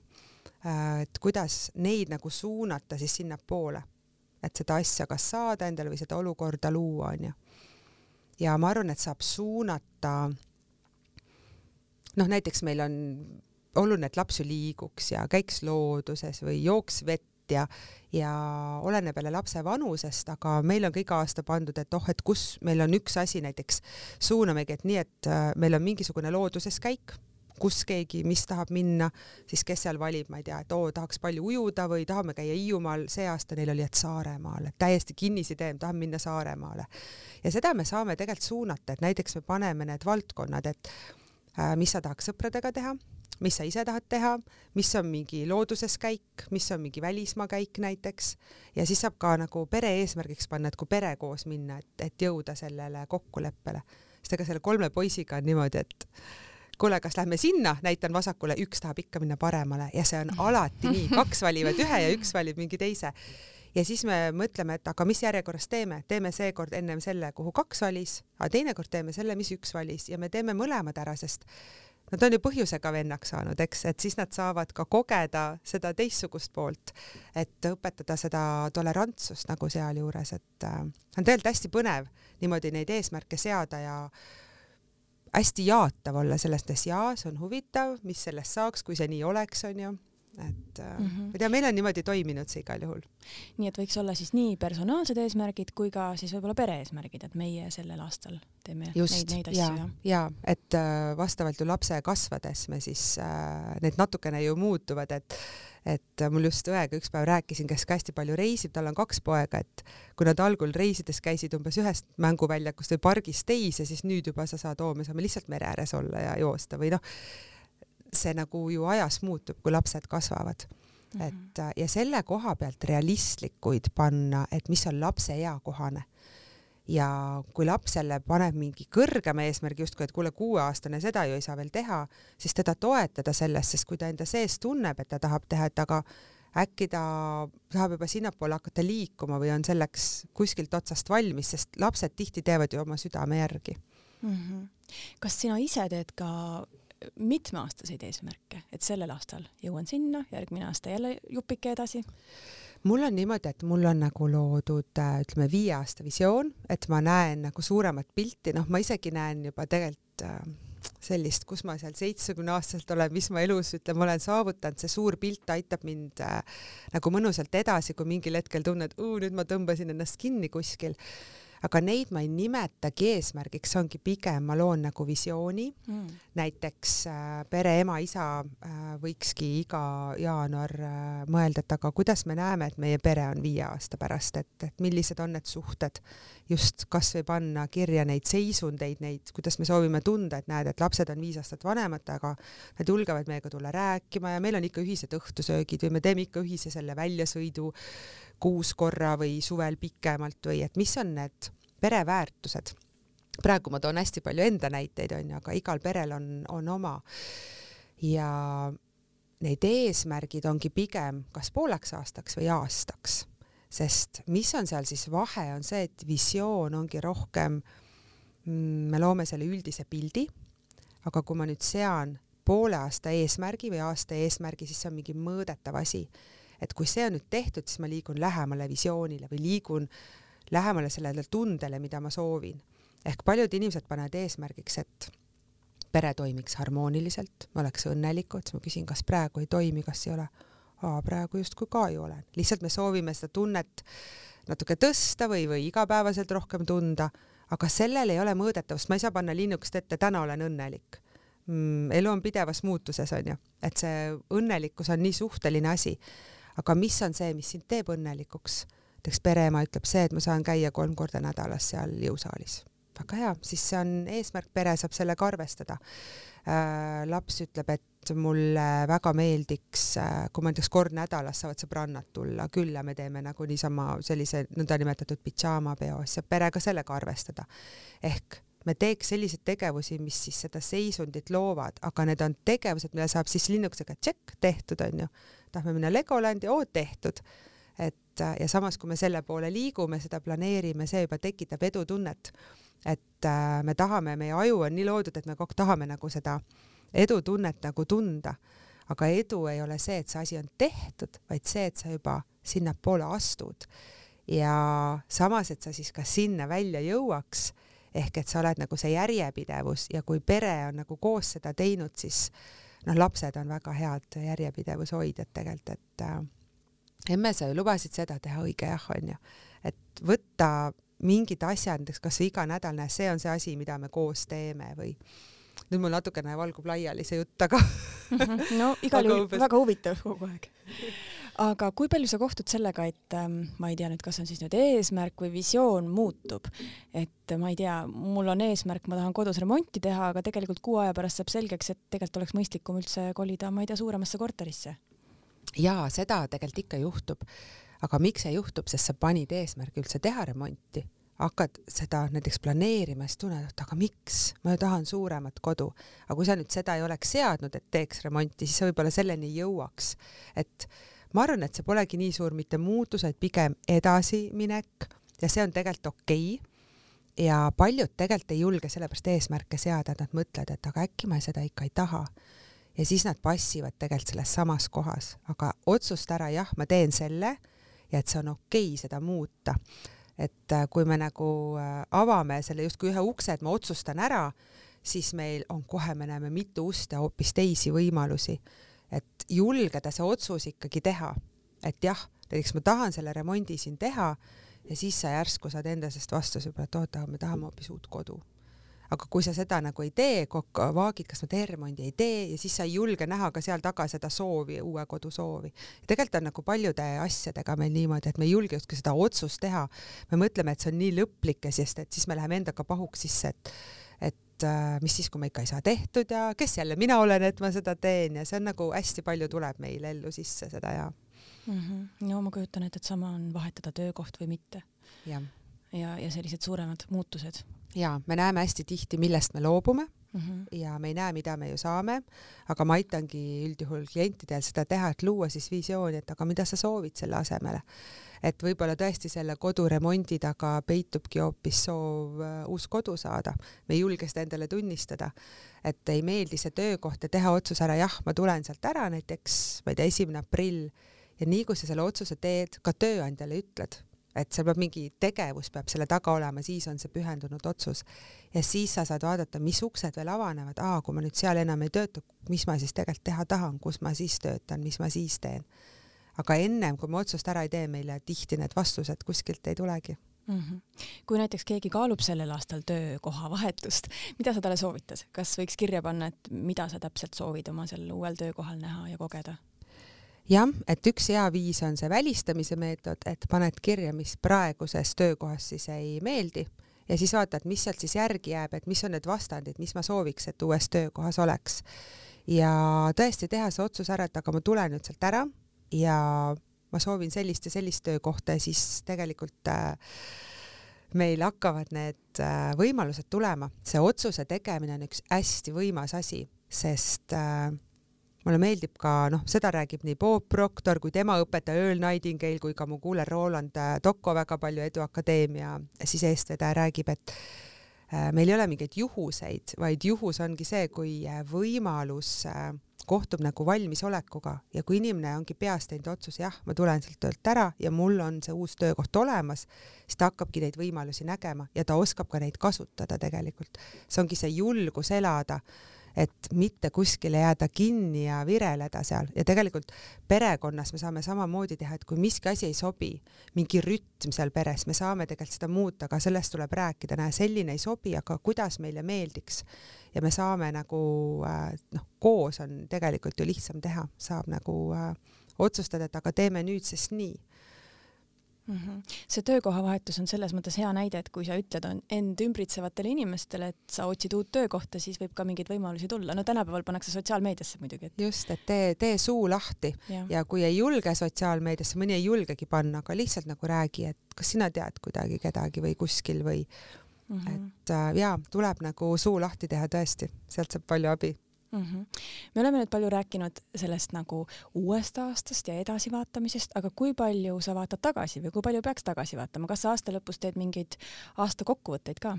Äh, et kuidas neid nagu suunata siis sinnapoole, et seda asja kas saada endale või seda olukorda luua, onju. ja ma arvan, et saab suunata, noh, näiteks meil on oluline, et laps ju liiguks ja käiks looduses või jooks vett ja, ja oleneb jälle lapse vanusest, aga meil on ka iga aasta pandud, et oh, et kus meil on üks asi näiteks, suunamegi, et nii, et äh, meil on mingisugune looduses käik. Kus keegi, mis tahab minna, siis kes seal valib, ma ei tea, et oo, tahaks palju ujuda või tahame käia Hiiumaal, see aasta neil oli, et Saaremaale, täiesti kinnisidee, tahame minna Saaremaale. ja seda me saame tegelikult suunata, et näiteks me paneme need valdkonnad, et äh, mis sa tahaks sõpradega teha, mis sa ise tahad teha, mis on mingi looduses käik, mis on mingi välismaa käik näiteks ja siis saab ka nagu pere eesmärgiks panna, et kui pere koos minna, et, et jõuda sellele kokkuleppele. sest ega selle kolme poisiga on niimoodi, et kuule, kas lähme sinna, näitan vasakule, üks tahab ikka minna paremale ja see on alati nii, kaks valivad ühe ja üks valib mingi teise. ja siis me mõtleme, et aga mis järjekorras teeme, teeme seekord ennem selle, kuhu kaks valis, aga teinekord teeme selle, mis üks valis ja me teeme mõlemad ära, sest nad on ju põhjusega vennaks saanud, eks, et siis nad saavad ka kogeda seda teistsugust poolt, et õpetada seda tolerantsust nagu sealjuures, et äh, on tegelikult hästi põnev niimoodi neid eesmärke seada ja hästi jaatav olla selles mõttes, jaa, see on huvitav, mis sellest saaks, kui see nii oleks, onju et mm -hmm. ma ei tea, meil on niimoodi toiminud see igal juhul. nii et võiks olla siis nii personaalsed eesmärgid kui ka siis võib-olla pere-eesmärgid, et meie sellel aastal teeme Just, neid, neid asju, jah? ja et äh, vastavalt ju lapse kasvades me siis äh,, need natukene ju muutuvad, et et mul just õega üks päev rääkisin, kes ka hästi palju reisib, tal on kaks poega, et kui nad algul reisides käisid umbes ühest mänguväljakust või pargist teise, siis nüüd juba sa saad, oo, me saame lihtsalt mere ääres olla ja joosta või noh see nagu ju ajas muutub, kui lapsed kasvavad mm. -hmm. et äh, ja selle koha pealt realistlikuid panna, et mis on lapse eakohane. ja kui lapsele paneb mingi kõrgema eesmärgi justkui, et kuule, kuueaastane seda ju ei saa veel teha, siis teda toetada selles, sest kui ta enda sees tunneb, et ta tahab teha, et aga äkki ta tahab juba sinnapoole hakata liikuma või on selleks kuskilt otsast valmis, sest lapsed tihti teevad ju oma südame järgi mm. -hmm. kas sina ise teed ka mitmeaastaseid eesmärke, et sellel aastal jõuan sinna, järgmine aasta jälle jupike edasi? mul on niimoodi, et mul on nagu loodud äh, ütleme viie aasta visioon, et ma näen nagu suuremat pilti, noh, ma isegi näen juba tegelikult äh, sellist, kus ma seal seitsmekümne aastaselt olen, mis ma elus ütleme, olen saavutanud, see suur pilt aitab mind äh, nagu mõnusalt edasi, kui mingil hetkel tunned, nüüd ma tõmbasin ennast kinni kuskil aga neid ma ei nimetagi eesmärgiks, see ongi pigem, ma loon nagu visiooni. Mm.. näiteks äh, pere ema-isa äh, võikski iga jaanuar äh, mõelda, et aga kuidas me näeme, et meie pere on viie aasta pärast, et, et millised on need suhted, just kasvõi panna kirja neid seisundeid, neid, kuidas me soovime tunda, et näed, et lapsed on viis aastat vanemad, aga nad julgevad meiega tulla rääkima ja meil on ikka ühised õhtusöögid või me teeme ikka ühise selle väljasõidu kuus korra või suvel pikemalt või et mis on need pereväärtused. praegu ma toon hästi palju enda näiteid, onju, aga igal perel on, on oma. ja need eesmärgid ongi pigem kas pooleks aastaks või aastaks, sest mis on seal siis vahe, on see, et visioon ongi rohkem, mm, me loome selle üldise pildi, aga kui ma nüüd sean poole aasta eesmärgi või aasta eesmärgi, siis see on mingi mõõdetav asi et kui see on nüüd tehtud, siis ma liigun lähemale visioonile või liigun lähemale sellele tundele, mida ma soovin. ehk paljud inimesed panevad eesmärgiks, et pere toimiks harmooniliselt, me oleks õnnelikud, siis ma küsin, kas praegu ei toimi, kas ei ole? aa, praegu justkui ka ju olen, lihtsalt me soovime seda tunnet natuke tõsta või, või igapäevaselt rohkem tunda, aga sellel ei ole mõõdetavust, ma ei saa panna linnukest ette, täna olen õnnelik mm,. elu on pidevas muutuses, onju, et see õnnelikkus on nii suhteline asi. Aga mis on see, mis sind teeb õnnelikuks? näiteks pereema ütleb see, et ma saan käia kolm korda nädalas seal jõusaalis. väga hea, siis see on eesmärk, pere saab sellega arvestada äh,. laps ütleb, et mulle väga meeldiks, äh, kui ma näiteks kord nädalas saavad sõbrannad tulla külla, me teeme nagu niisama sellise nõndanimetatud pidžaamapeo, siis saab pere ka sellega arvestada. ehk me teeks selliseid tegevusi, mis siis seda seisundit loovad, aga need on tegevused, mille saab siis linnukesega tšekk tehtud, onju. tahame minna Legolandi, oo tehtud. et ja samas, kui me selle poole liigume, seda planeerime, see juba tekitab edutunnet. et äh, me tahame, meie aju on nii loodud, et me kogu aeg tahame nagu seda edutunnet nagu tunda. aga edu ei ole see, et see asi on tehtud, vaid see, et sa juba sinnapoole astud. ja samas, et sa siis ka sinna välja jõuaks ehk et sa oled nagu see järjepidevus ja kui pere on nagu koos seda teinud, siis noh, lapsed on väga head järjepidevuse hoidjad tegelikult, et äh, emme, sa ju lubasid seda teha õige jah, onju, et võtta mingid asjad, näiteks kasvõi iga nädal, näe, see on see asi, mida me koos teeme või nüüd mul natukene valgub laiali see jutt, aga no igal juhul väga huvitav kogu aeg aga kui palju sa kohtud sellega, et ähm, ma ei tea nüüd, kas on siis nüüd eesmärk või visioon muutub, et ma ei tea, mul on eesmärk, ma tahan kodus remonti teha, aga tegelikult kuu aja pärast saab selgeks, et tegelikult oleks mõistlikum üldse kolida, ma ei tea, suuremasse korterisse. jaa, seda tegelikult ikka juhtub. aga miks see juhtub, sest sa panid eesmärgi üldse teha remonti hakkad seda näiteks planeerima, siis tunned, et aga miks, ma ju tahan suuremat kodu. aga kui sa nüüd seda ei oleks seadnud, et teeks remonti, siis sa võib-olla selleni ei jõuaks. et ma arvan, et see polegi nii suur mitte muutus, vaid pigem edasiminek ja see on tegelikult okei okay. ja paljud tegelikult ei julge sellepärast eesmärke seada, et nad mõtlevad, et aga äkki ma seda ikka ei taha. ja siis nad passivad tegelikult selles samas kohas, aga otsusta ära, jah, ma teen selle ja et see on okei okay seda muuta. et äh, kui me nagu äh, avame selle justkui ühe ukse, et ma otsustan ära, siis meil on kohe, me näeme mitu ust ja hoopis teisi võimalusi et julgeda see otsus ikkagi teha, et jah, näiteks ma tahan selle remondi siin teha ja siis sa järsku saad enda seest vastuse peale, et oot, aga me tahame hoopis uut kodu. aga kui sa seda nagu ei tee, vaagid, kas ma teen remondi, ei tee ja siis sa ei julge näha ka seal taga seda soovi, uue kodu soovi. tegelikult on nagu paljude asjadega meil niimoodi, et me ei julge justkui seda otsust teha. me mõtleme, et see on nii lõplik ja sest et siis me läheme endaga pahuks sisse, et et äh, mis siis, kui ma ikka ei saa tehtud ja kes jälle mina olen, et ma seda teen ja see on nagu hästi palju tuleb meil ellu sisse seda ja mm. -hmm. no ma kujutan ette, et sama on vahetada töökoht või mitte. ja, ja, ja sellised suuremad muutused. ja me näeme hästi tihti, millest me loobume mm -hmm. ja me ei näe, mida me ju saame, aga ma aitangi üldjuhul klientidel seda teha, et luua siis visiooni, et aga mida sa soovid selle asemele et võib-olla tõesti selle koduremondi taga peitubki hoopis soov äh, uus kodu saada. me ei julge seda endale tunnistada, et ei meeldi see töökoht ja teha otsus ära, jah, ma tulen sealt ära näiteks, ma ei tea, esimene aprill ja nii kui sa selle otsuse teed, ka tööandjale ütled, et seal peab mingi tegevus peab selle taga olema, siis on see pühendunud otsus. ja siis sa saad vaadata, mis uksed veel avanevad, aa, kui ma nüüd seal enam ei tööta, mis ma siis tegelikult teha tahan, kus ma siis töötan, mis ma siis teen aga ennem kui me otsust ära ei tee, meile tihti need vastused kuskilt ei tulegi mm. -hmm. kui näiteks keegi kaalub sellel aastal töökoha vahetust, mida sa talle soovitad, kas võiks kirja panna, et mida sa täpselt soovid oma seal uuel töökohal näha ja kogeda? Jah, et üks hea viis on see välistamise meetod, et paned kirja, mis praeguses töökohas siis ei meeldi ja siis vaatad, mis sealt siis järgi jääb, et mis on need vastandid, mis ma sooviks, et uues töökohas oleks. ja tõesti teha see otsus ära, et aga ma tulen nüüd sealt ära ja ma soovin sellist ja sellist töökohta ja siis tegelikult äh, meil hakkavad need äh, võimalused tulema. see otsuse tegemine on üks hästi võimas asi, sest äh, mulle meeldib ka, noh, seda räägib nii Bob Proctor kui tema õpetaja Earl Nightingale kui ka mu kuuler Roland äh, Tocco väga palju Edu Akadeemia siis eestvedaja räägib, et äh, meil ei ole mingeid juhuseid, vaid juhus ongi see, kui äh, võimalus kohtub nagu valmisolekuga ja kui inimene ongi peas teinud otsuse, jah, ma tulen sealt töölt ära ja mul on see uus töökoht olemas, siis ta hakkabki neid võimalusi nägema ja ta oskab ka neid kasutada tegelikult. see ongi see julgus elada, et mitte kuskile jääda kinni ja vireleda seal. Ja tegelikult perekonnas me saame samamoodi teha, et kui miski asi ei sobi, mingi rütm seal peres, me saame tegelikult seda muuta, aga sellest tuleb rääkida, näe, selline ei sobi, aga kuidas meile meeldiks. ja me saame nagu äh, noh, koos on tegelikult ju lihtsam teha, saab nagu äh, otsustada, et aga teeme nüüd sest nii mm. -hmm. see töökohavahetus on selles mõttes hea näide, et kui sa ütled end ümbritsevatele inimestele, et sa otsid uut töökohta, siis võib ka mingeid võimalusi tulla. no tänapäeval pannakse sotsiaalmeediasse muidugi et.... just, et tee, tee suu lahti ja. ja kui ei julge sotsiaalmeediasse, mõni ei julgegi panna, aga lihtsalt nagu räägi, et kas sina tead kuidagi kedagi või kuskil või mm -hmm. et äh, jaa, tuleb nagu suu lahti teha tõesti, sealt saab palju abi mm. -hmm. me oleme nüüd palju rääkinud sellest nagu uuest aastast ja edasivaatamisest, aga kui palju sa vaatad tagasi või kui palju peaks tagasi vaatama, kas sa aasta lõpus teed mingeid aasta kokkuvõtteid ka?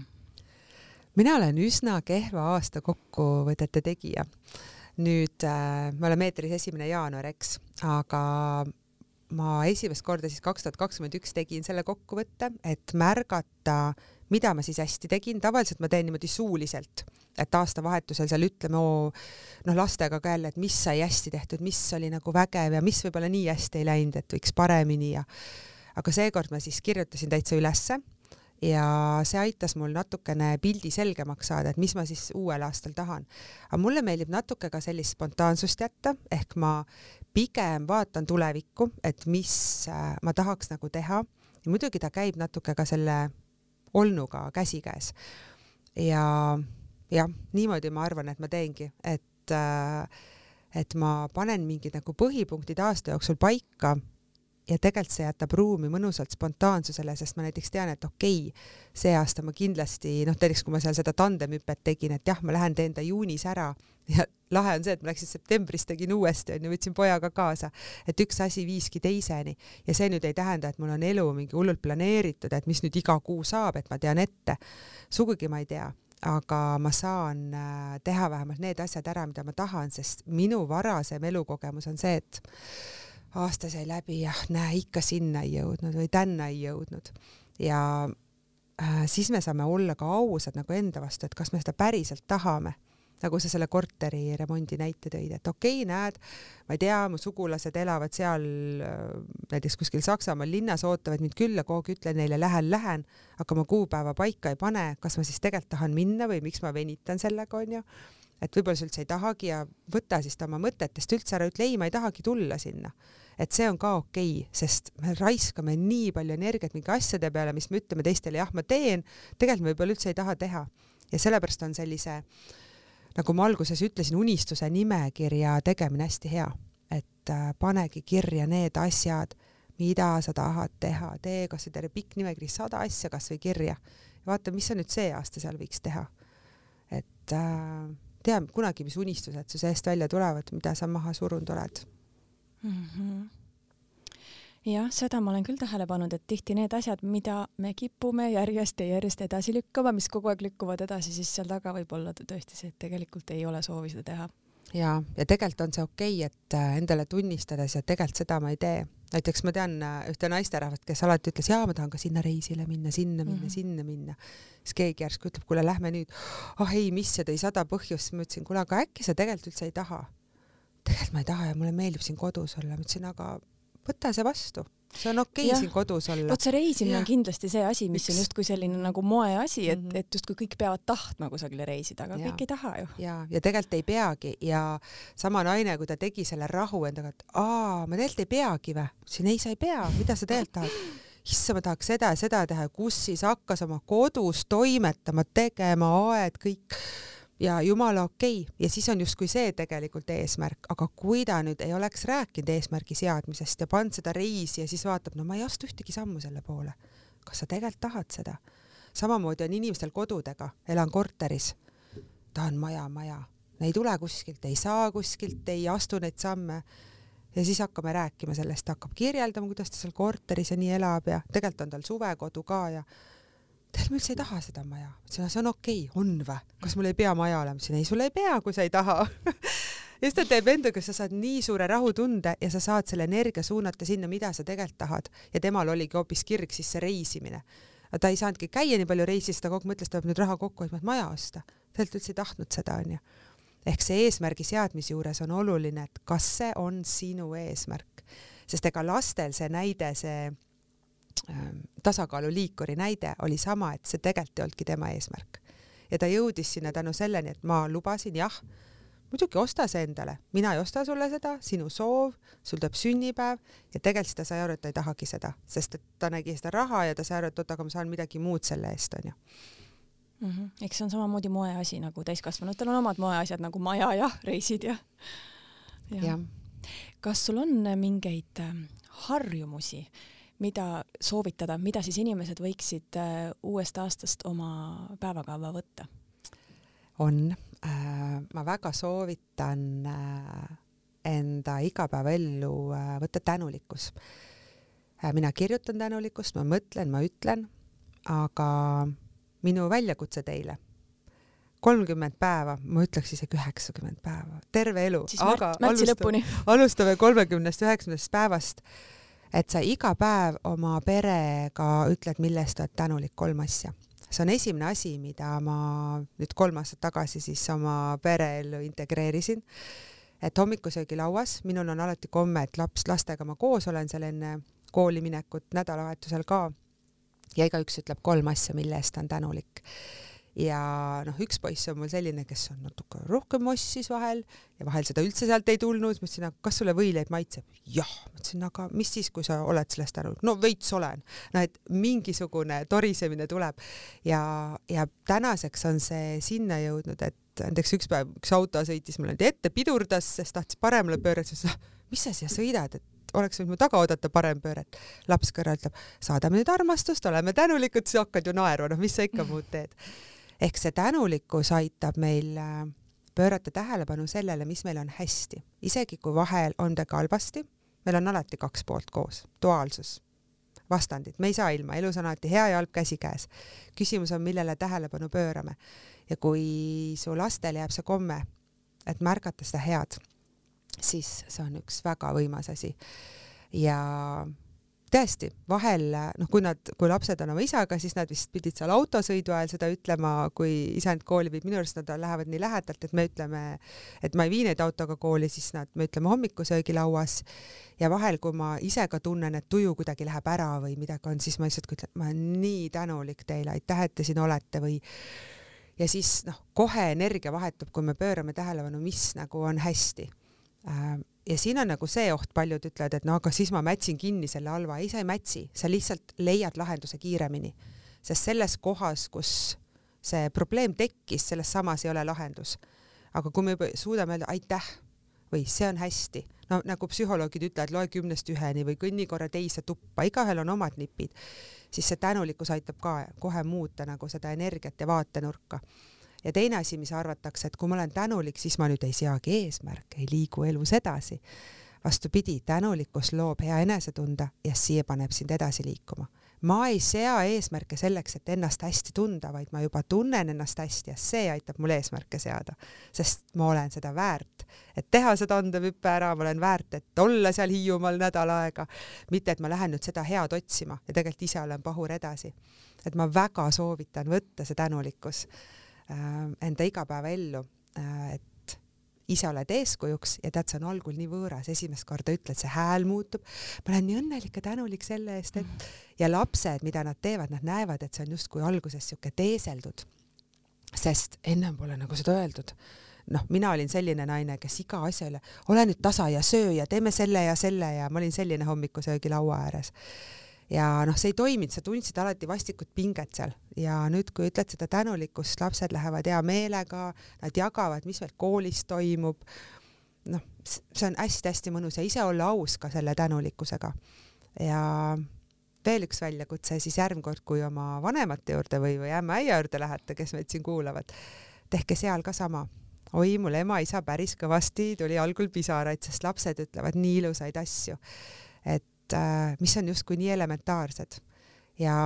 mina olen üsna kehva aasta kokkuvõtete tegija. nüüd äh, me oleme eetris esimene jaanuar, eks, aga ma esimest korda siis kaks tuhat kakskümmend üks tegin selle kokkuvõtte, et märgata, mida ma siis hästi tegin, tavaliselt ma teen niimoodi suuliselt et aastavahetusel seal ütleme, oo, noh, lastega ka jälle, et mis sai hästi tehtud, mis oli nagu vägev ja mis võib-olla nii hästi ei läinud, et võiks paremini ja aga seekord ma siis kirjutasin täitsa ülesse ja see aitas mul natukene pildi selgemaks saada, et mis ma siis uuel aastal tahan. aga mulle meeldib natuke ka sellist spontaansust jätta, ehk ma pigem vaatan tulevikku, et mis äh, ma tahaks nagu teha muidugi ta käib natuke ka selle olnuga käsikäes. ja jah, niimoodi ma arvan, et ma teengi, et äh, et ma panen mingid nagu põhipunktid aasta jooksul paika ja tegelikult see jätab ruumi mõnusalt spontaansusele, sest ma näiteks tean, et okei okay,, see aasta ma kindlasti noh, näiteks kui ma seal seda tandemhüpet tegin, et jah, ma lähen teen ta juunis ära ja lahe on see, et ma läksin septembris tegin uuesti onju, võtsin pojaga kaasa, et üks asi viiski teiseni. Ja see nüüd ei tähenda, et mul on elu mingi hullult planeeritud, et mis nüüd iga kuu saab, et ma tean ette. sugugi ma ei tea aga ma saan äh, teha vähemalt need asjad ära, mida ma tahan, sest minu varasem elukogemus on see, et aasta sai läbi ja näe, ikka sinna ei jõudnud või tänna ei jõudnud. Ja äh, siis me saame olla ka ausad nagu enda vastu, et kas me seda päriselt tahame nagu sa selle korteri remondi näite tõid, et okei okay,, näed, ma ei tea, mu sugulased elavad seal äh, näiteks kuskil Saksamaal linnas, ootavad mind külla, kogu aeg ütlen neile lähen, lähen, aga ma kuupäeva paika ei pane, kas ma siis tegelikult tahan minna või miks ma venitan sellega, onju. et võib-olla sa üldse ei tahagi ja võta siis ta oma mõtetest üldse ära, ütle ei, ma ei tahagi tulla sinna. et see on ka okei okay,, sest me raiskame nii palju energiat mingi asjade peale, mis me ütleme teistele, jah, ma teen, tegelikult me võib-olla üldse ei taha teha. ja sellepärast on sellise äh, nagu ma alguses ütlesin, unistuse nimekirja tegemine hästi hea, et äh, panegi kirja need asjad, mida sa tahad teha, tee kas või terve pikk nimekiri, sada asja kasvõi kirja. vaata, mis sa nüüd see aasta seal võiks teha. et äh, tea kunagi, mis unistused su seest välja tulevad, mida sa maha surunud oled mm. -hmm jah, seda ma olen küll tähele pannud, et tihti need asjad, mida me kipume järjest ja järjest edasi lükkama, mis kogu aeg lükkuvad edasi, siis seal taga võib olla tõesti see, et tegelikult ei ole soovi seda teha. ja, ja tegelikult on see okei okay,, et äh, endale tunnistades ja tegelikult seda ma ei tee. näiteks ma tean äh, ühte naisterahvast, kes alati ütles, jaa, ma tahan ka sinna reisile minna, sinna minna mm, -hmm. sinna minna. siis keegi järsku ütleb, kuule, lähme nüüd. ah oh, ei, mis ja tõi sada põhjust, ma ütlesin, kuule, aga äkki sa tegelikult üldse ei taha? tegelikult ma ei taha ja mulle meeldib siin kodus olla, ma ütlesin, aga võta see vastu see on okei okay siin kodus olla. vot see reisimine ja. on kindlasti see asi, mis Üks. on justkui selline nagu moeasi, et mm, -hmm. et justkui kõik peavad tahtma kusagile reisida, aga ja. kõik ei taha ju. ja, ja tegelikult ei peagi ja sama naine, kui ta tegi selle rahu endaga, et aa, ma tegelikult ei peagi või? ütlesin ei, sa ei pea, mida sa tegelikult tahad? issand, ma tahaks seda ja seda teha kus siis hakkas oma kodus toimetama, tegema, aed, kõik ja jumala okei okay. ja siis on justkui see tegelikult eesmärk, aga kui ta nüüd ei oleks rääkinud eesmärgi seadmisest ja pannud seda reisi ja siis vaatab, no ma ei astu ühtegi sammu selle poole. kas sa tegelikult tahad seda? samamoodi on inimestel kodudega, elan korteris, tahan maja, maja, ei tule kuskilt, ei saa kuskilt, ei astu neid samme ja siis hakkame rääkima sellest, hakkab kirjeldama, kuidas ta seal korteris ja nii elab ja tegelikult on tal suvekodu ka ja tead, ma üldse ei taha seda maja. ütlesin, see on okei okay., on vä? kas mul ei pea maja olema? ütlesin, ei, sul ei pea, kui sa ei taha ja siis ta teeb endaga, sa saad nii suure rahutunde ja sa saad selle energia suunata sinna, mida sa tegelikult tahad. ja temal oligi hoopis kirg siis see reisimine. ta ei saanudki käia nii palju reisis, ta kogu aeg mõtles, ta peab nüüd raha kokku hoidma, et maja osta. tegelikult üldse ei tahtnud seda, onju. ehk see eesmärgi seadmise juures on oluline, et kas see on sinu eesmärk, sest ega lastel see näide, see tasakaaluliikuri näide oli sama, et see tegelikult ei olnudki tema eesmärk. ja ta jõudis sinna tänu selleni, et ma lubasin, jah, muidugi osta see endale, mina ei osta sulle seda, sinu soov, sul tuleb sünnipäev ja tegelikult ta sai aru, et ta ei tahagi seda, sest et ta nägi seda raha ja ta sai aru, et oot, aga ma saan midagi muud selle eest, onju mm. -hmm. eks see on samamoodi moeasi nagu täiskasvanutel on omad moeasjad nagu maja ja reisid ja, ja.. jah. kas sul on mingeid ähm, harjumusi, mida soovitada, mida siis inimesed võiksid äh, uuest aastast oma päevakava võtta? on. Äh,, ma väga soovitan äh, enda igapäevaellu võtta tänulikkus. Mina kirjutan tänulikkust, ma mõtlen, ma ütlen, aga minu väljakutse teile. kolmkümmend päeva, ma ütleks isegi üheksakümmend päeva, terve elu, aga alustame, alustame kolmekümnest üheksandast päevast, et sa iga päev oma perega ütled, mille eest oled tänulik, kolm asja see on esimene asi, mida ma nüüd kolm aastat tagasi siis oma pereellu integreerisin. et hommikusöögilauas, minul on alati komme, et laps, lastega ma koos olen seal enne kooli minekut, nädalavahetusel ka ja igaüks ütleb kolm asja, mille eest ta on tänulik. Ja noh, üks poiss on mul selline, kes on natuke rohkem mossis vahel ja vahel seda üldse sealt ei tulnud, ma ütlesin, aga kas sulle võileib maitseb? jah, ma ütlesin, aga mis siis, kui sa oled sellest tänulik? no veits olen. no et mingisugune torisemine tuleb ja, ja tänaseks on see sinna jõudnud, et näiteks üks päev üks auto sõitis mulle ette, pidurdas, sest tahtis paremale pöörata, siis noh, mis sa siia sõidad, et oleks võinud mu taga oodata parempööret. laps kõrval ütleb, saadame nüüd armastust, oleme tänulikud, siis hakkad ju naerma, noh, mis sa ikka muud teed. Ehk see tänulikkus aitab meil äh, pöörata tähelepanu sellele, mis meil on hästi, isegi kui vahel on midagi halvasti, meil on alati kaks poolt koos, duaalsus, vastandid, me ei saa ilma, elus on alati hea ja halb käsikäes. küsimus on, millele tähelepanu pöörame. ja kui su lastel jääb see komme, et märgata seda head siis see on üks väga võimas asi. ja tõesti, vahel noh, kui nad, kui lapsed on oma isaga, siis nad vist pidid seal autosõidu ajal seda ütlema, kui isa end kooli viib, minu arust nad lähevad nii lähedalt, et me ütleme, et ma ei vii neid autoga kooli, siis nad, me ütleme hommikusöögilauas. Ja vahel, kui ma ise ka tunnen, et tuju kuidagi läheb ära või midagi on, siis ma lihtsalt ütlen, ma olen nii tänulik teile, aitäh, et te siin olete. Või ja siis noh, kohe energia vahetub, kui me pöörame tähelepanu, mis nagu on hästi. Äh, ja siin on nagu see oht, paljud ütlevad, et no aga siis ma mätsin kinni selle halva, ei, sa ei mätsi, sa lihtsalt leiad lahenduse kiiremini, sest selles kohas, kus see probleem tekkis, selles samas ei ole lahendus. aga kui me juba suudame öelda aitäh! või see on hästi, no nagu psühholoogid ütlevad, loe kümnest üheni või kõnni korra teise tuppa, igaühel on omad nipid, siis see tänulikkus aitab ka kohe muuta nagu seda energiat ja vaatenurka ja teine asi, mis arvatakse, et kui ma olen tänulik, siis ma nüüd ei seagi eesmärke, ei liigu elus edasi. vastupidi, tänulikkus loob hea enesetunde ja see paneb sind edasi liikuma. ma ei sea eesmärke selleks, et ennast hästi tunda, vaid ma juba tunnen ennast hästi ja see aitab mul eesmärke seada, sest ma olen seda väärt, et teha see tandemhüpe ära, ma olen väärt, et olla seal Hiiumaal nädal aega, mitte et ma lähen nüüd seda head otsima ja tegelikult ise olen pahur edasi. et ma väga soovitan võtta see tänulikkus enda igapäevaellu, äh, et ise oled eeskujuks ja tead, see on algul nii võõras, esimest korda ütled, see hääl muutub, ma olen nii õnnelik ja tänulik selle eest, et ja lapsed, mida nad teevad, nad näevad, et see on justkui alguses sihuke teeseldud. sest ennem pole nagu seda öeldud. Noh, mina olin selline naine, kes iga asja üle, ole nüüd tasa ja söö ja teeme selle ja selle ja ma olin selline hommikusöögi laua ääres ja noh, see ei toiminud, sa tundsid alati vastikut pinget seal ja nüüd, kui ütled seda tänulikkust, lapsed lähevad hea meelega, nad jagavad, mis veel koolis toimub. noh, see on hästi-hästi mõnus ja ise olla aus ka selle tänulikkusega. ja veel üks väljakutse siis järgmine kord, kui oma vanemate juurde või, või ämma-äia juurde lähete, kes meid siin kuulavad, tehke seal ka sama oi, mul ema-isa päris kõvasti tuli algul pisaraid, sest lapsed ütlevad nii ilusaid asju. et mis on justkui nii elementaarsed ja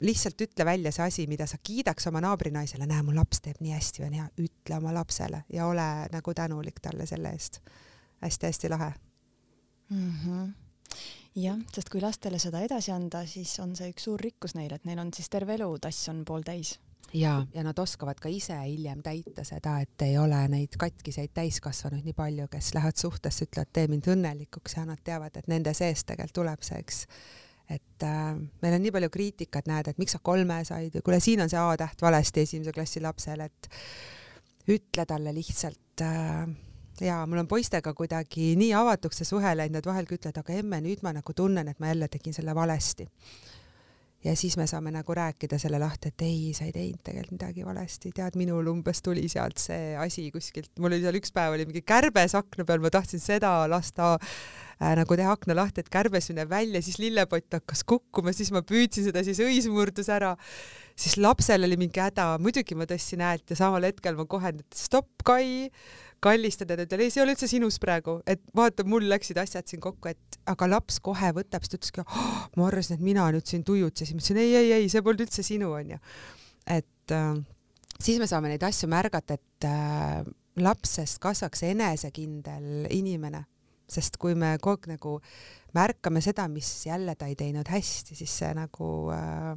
lihtsalt ütle välja see asi, mida sa kiidaks oma naabrinaisele, näe, mu laps teeb nii hästi, on hea, ütle oma lapsele ja ole nagu tänulik talle selle eest hästi,. hästi-hästi lahe mm. -hmm jah, sest kui lastele seda edasi anda, siis on see üks suur rikkus neile, et neil on siis terve elu tass on pooltäis. Ja, ja nad oskavad ka ise hiljem täita seda, et ei ole neid katkiseid täiskasvanuid nii palju, kes lähevad suhtesse, ütlevad, tee mind õnnelikuks ja nad teavad, et nende seest tegelikult tuleb see, eks. et äh, meil on nii palju kriitikat, näed, et miks sa kolme said või kuule, siin on see A-täht valesti esimese klassi lapsel, et ütle talle lihtsalt äh, ja mul on poistega kuidagi nii avatuks see suhe läinud, nad vahel ka ütlevad, aga emme, nüüd ma nagu tunnen, et ma jälle tegin selle valesti ja siis me saame nagu rääkida selle lahti, et ei, sa ei teinud tegelikult midagi valesti, tead, minul umbes tuli sealt see asi kuskilt, mul oli seal üks päev oli mingi kärbes akna peal, ma tahtsin seda lasta äh, nagu teha akna lahti, et kärbes mineb välja, siis lillepott hakkas kukkuma, siis ma püüdsin seda, siis õis murdus ära. Siis lapsel oli mingi häda, muidugi ma tõstsin häält ja samal hetkel ma kohe, stopp, Kai kallistada, ta ütles, ei, see ei ole üldse sinus praegu, et vaata, mul läksid asjad siin kokku, et aga laps kohe võtab, siis ta ütleski oh,, ma arvasin, et mina nüüd siin tujutsesin, ma ütlesin ei, ei, ei, see polnud üldse sinu, onju. et äh, siis me saame neid asju märgata, et äh, lapsest kasvaks enesekindel inimene, sest kui me kogu aeg nagu märkame seda, mis jälle ta ei teinud hästi, siis see nagu äh,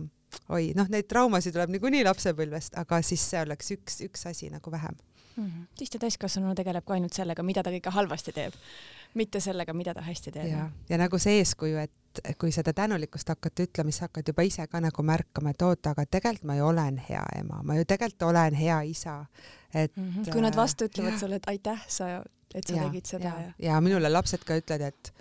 oi, noh, neid traumasid tuleb niikuinii lapsepõlvest, aga siis see oleks üks, üks asi nagu vähem mm -hmm.. tihti täiskasvanu tegeleb ka ainult sellega, mida ta kõige halvasti teeb, mitte sellega, mida ta hästi teeb. ja, ja nagu see eeskuju, et kui seda tänulikkust hakata ütlema, siis hakkad juba ise ka nagu märkama, et oota, aga tegelikult ma ju olen hea ema, ma ju tegelikult olen hea isa. et mm. -hmm. kui nad vastu ütlevad sulle, et aitäh, sa, et sa ja, tegid seda ja, ja. ja minule lapsed ka ütlevad, et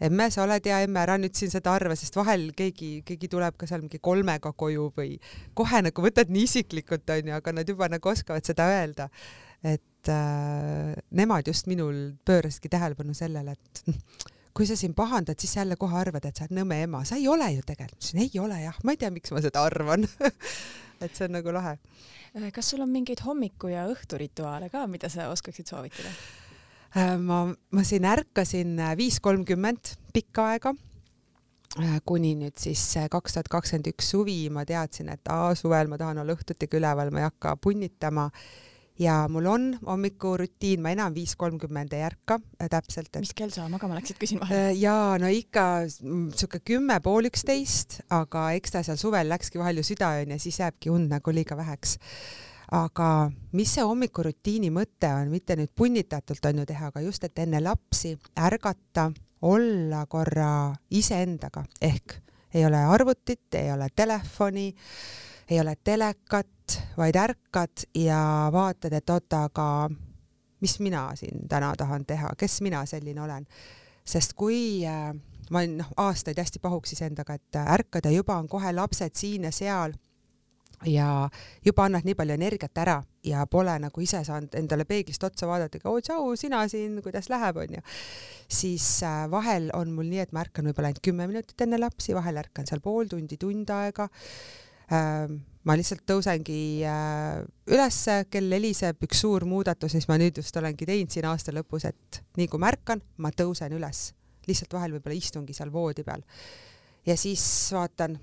emme, sa oled hea emme, ära nüüd siin seda arva, sest vahel keegi, keegi tuleb ka seal mingi kolmega koju või kohe nagu võtad nii isiklikult, onju, aga nad juba nagu oskavad seda öelda et äh, nemad just minul pöörasidki tähelepanu sellele, et kui sa siin pahandad, siis sa jälle kohe arvad, et sa oled nõme ema, sa ei ole ju tegelikult. ma ütlesin ei ole jah, ma ei tea, miks ma seda arvan et see on nagu lahe. Äh, kas sul on mingeid hommiku ja õhturituaale ka, mida sa oskaksid soovitada? Äh, ma, ma siin ärkasin äh, viis kolmkümmend pikka aega kuni nüüd siis kaks tuhat kakskümmend üks suvi ma teadsin, et aa, suvel ma tahan olla õhtutega üleval, ma ei hakka punnitama ja mul on hommikurutiin, ma enam viis kolmkümmend ei ärka äh, täpselt et.... mis kell sa magama läksid, küsin vahele. Äh, ja no ikka sihuke kümme pool üksteist, aga eks ta seal suvel läkski vahel ju südaööni ja siis jääbki und nagu liiga väheks. Aga mis see hommikurutiini mõte on, mitte nüüd punnitatult on ju teha, aga just, et enne lapsi ärgata, olla korra iseendaga. Ehk ei ole arvutit, ei ole telefoni, ei ole telekat, vaid ärkad ja vaatad, et oota, aga mis mina siin täna tahan teha, kes mina selline olen. sest kui äh, ma olin noh, aastaid hästi pahuks iseendaga, et ärkad ja juba on kohe lapsed siin ja seal ja juba annad nii palju energiat ära ja pole nagu ise saanud endale peeglist otsa vaadata, oo tšau, sina siin, kuidas läheb, onju. siis äh, vahel on mul nii, et ma ärkan võib-olla ainult kümme minutit enne lapsi, vahel ärkan seal pool tundi, tund aega äh, ma lihtsalt tõusengi äh, ülesse, kell heliseb, üks suur muudatus, mis ma nüüd just olengi teinud siin aasta lõpus, et nii kui ma ärkan, ma tõusen üles, lihtsalt vahel võib-olla istungi seal voodi peal. ja siis vaatan,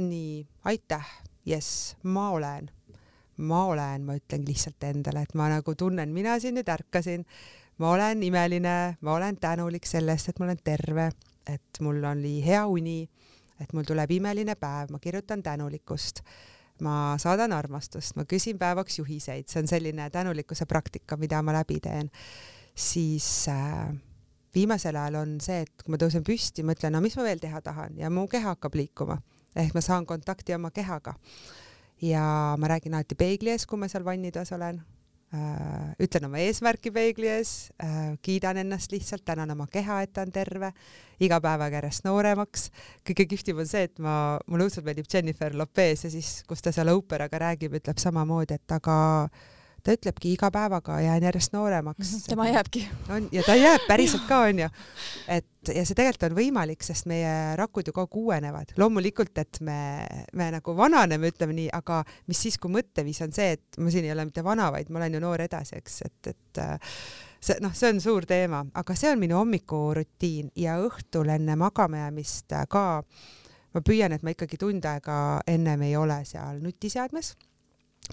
nii, aitäh, jess, ma olen, ma olen, ma ütlen lihtsalt endale, et ma nagu tunnen, mina siin nüüd ärkasin, ma olen imeline, ma olen tänulik selle eest, et ma olen terve, et mul oli hea uni, et mul tuleb imeline päev, ma kirjutan tänulikkust. Ma saadan armastust, ma küsin päevaks juhiseid, see on selline tänulikkuse praktika, mida ma läbi teen, siis äh, viimasel ajal on see, et kui ma tõusen püsti, mõtlen, no mis ma veel teha tahan? Ja mu keha hakkab liikuma ehk ma saan kontakti oma kehaga. ja ma räägin alati peegli ees, kui ma seal vannitoas olen äh,, ütlen oma eesmärki peegli ees äh,, kiidan ennast lihtsalt, tänan oma keha, et ta on terve, iga päevaga järjest nooremaks. kõige kihvtim on see, et ma, mulle õudselt meeldib Jennifer Lopez ja siis, kus ta seal Operaga räägib, ütleb samamoodi, et aga ta ütlebki iga päevaga jään järjest nooremaks. Mhm, tema jääbki. on ja ta jääb päriselt ka onju, et ja see tegelikult on võimalik, sest meie rakud ju kogu aeg uuenevad, loomulikult, et me, me nagu vananeme, ütleme nii, aga mis siis, kui mõtteviis on see, et ma siin ei ole mitte vana, vaid ma olen ju noor edasi, eks, et, et see noh, see on suur teema, aga see on minu hommikurutiin ja õhtul enne magamajäämist ka ma püüan, et ma ikkagi tund aega ennem ei ole seal nutiseadmes.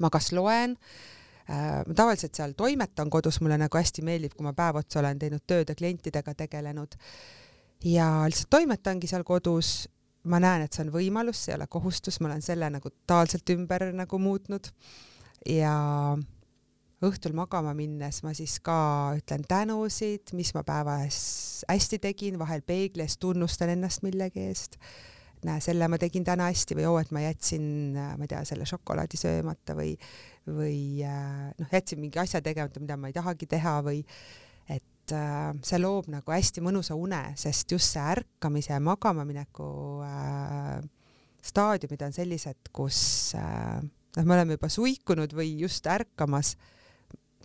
ma kas loen äh, Äh, ma tavaliselt seal toimetan kodus, mulle nagu hästi meeldib, kui ma päev otsa olen teinud tööd ja klientidega tegelenud. Ja lihtsalt toimetangi seal kodus. Ma näen, et see on võimalus, see ei ole kohustus, ma olen selle nagu totaalselt ümber nagu muutnud. Ja õhtul magama minnes ma siis ka ütlen tänusid, mis ma päevas hästi tegin, vahel peegli ees tunnustan ennast millegi eest. Näe, selle ma tegin täna hästi või oo, et ma jätsin, ma ei tea, selle šokolaadi söömata või, või äh, noh, jätsin mingi asja tegemata, mida ma ei tahagi teha või et äh, see loob nagu hästi mõnusa une, sest just see ärkamise ja magamamineku äh, staadiumid on sellised, kus äh, noh, me oleme juba suikunud või just ärkamas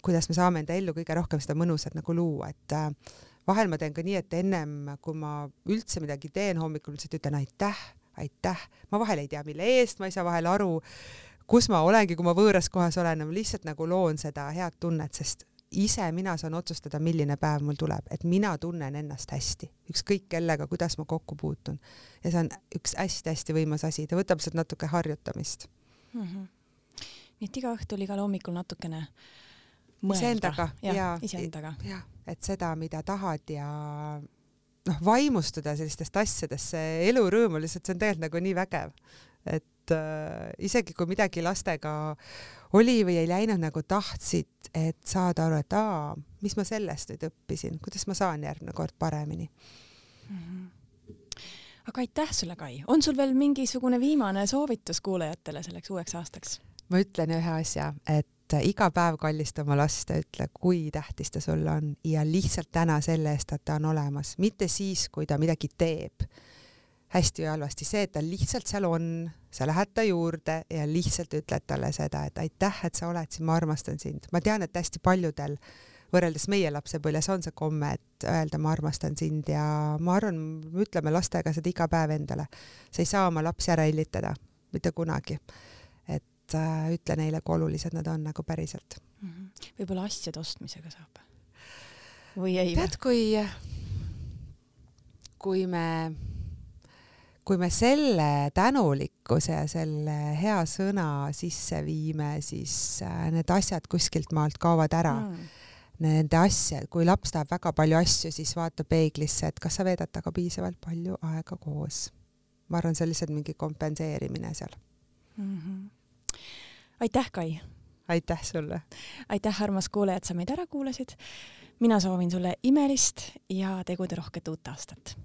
kuidas me saame enda ellu kõige rohkem seda mõnusat nagu luua, et äh, vahel ma teen ka nii, et ennem kui ma üldse midagi teen hommikul, lihtsalt ütlen aitäh, aitäh, ma vahel ei tea, mille eest, ma ei saa vahel aru, kus ma olengi, kui ma võõras kohas olen, ma lihtsalt nagu loon seda head tunnet, sest ise mina saan otsustada, milline päev mul tuleb, et mina tunnen ennast hästi, ükskõik kellega, kuidas ma kokku puutun. ja see on üks hästi-hästi võimas asi, ta võtab lihtsalt natuke harjutamist mm. -hmm. nii et iga õhtul, igal hommikul natukene iseendaga ja, ja iseendaga. et seda, mida tahad ja noh, vaimustuda sellistest asjadest, see elurõõm on lihtsalt, see on tegelikult nagu nii vägev, et äh, isegi kui midagi lastega oli või ei läinud nagu tahtsid, et saada aru, et aa, mis ma sellest nüüd õppisin, kuidas ma saan järgmine kord paremini mm. -hmm aga aitäh sulle, Kai. on sul veel mingisugune viimane soovitus kuulajatele selleks uueks aastaks? ma ütlen ühe asja, et et iga päev kallista oma last ja ütle, kui tähtis ta sulle on. Ja lihtsalt täna selle eest, et ta on olemas, mitte siis, kui ta midagi teeb. Hästi või halvasti, see, et ta lihtsalt seal on, sa lähed ta juurde ja lihtsalt ütled talle seda, et aitäh, et sa oled siin, ma armastan sind. ma tean, et hästi paljudel võrreldes meie lapsepõlves on see komme, et öelda ma armastan sind ja ma arvan, me ütleme lastega seda iga päev endale. sa ei saa oma lapsi ära hellitada, mitte kunagi et ütle neile, kui olulised nad on nagu päriselt mm -hmm.. võib-olla asjade ostmisega saab? või ei? tead, kui, kui me, kui me selle tänulikkuse ja selle hea sõna sisse viime, siis äh, need asjad kuskilt maalt kaovad ära mm nende asja, kui laps tahab väga palju asju, siis vaata peeglisse, et kas sa veedad temaga piisavalt palju aega koos. ma arvan, see on lihtsalt mingi kompenseerimine seal mm. -hmm aitäh, Kai! aitäh sulle! aitäh, armas kuulaja, et sa meid ära kuulasid. mina soovin sulle imelist ja teguderohket uut aastat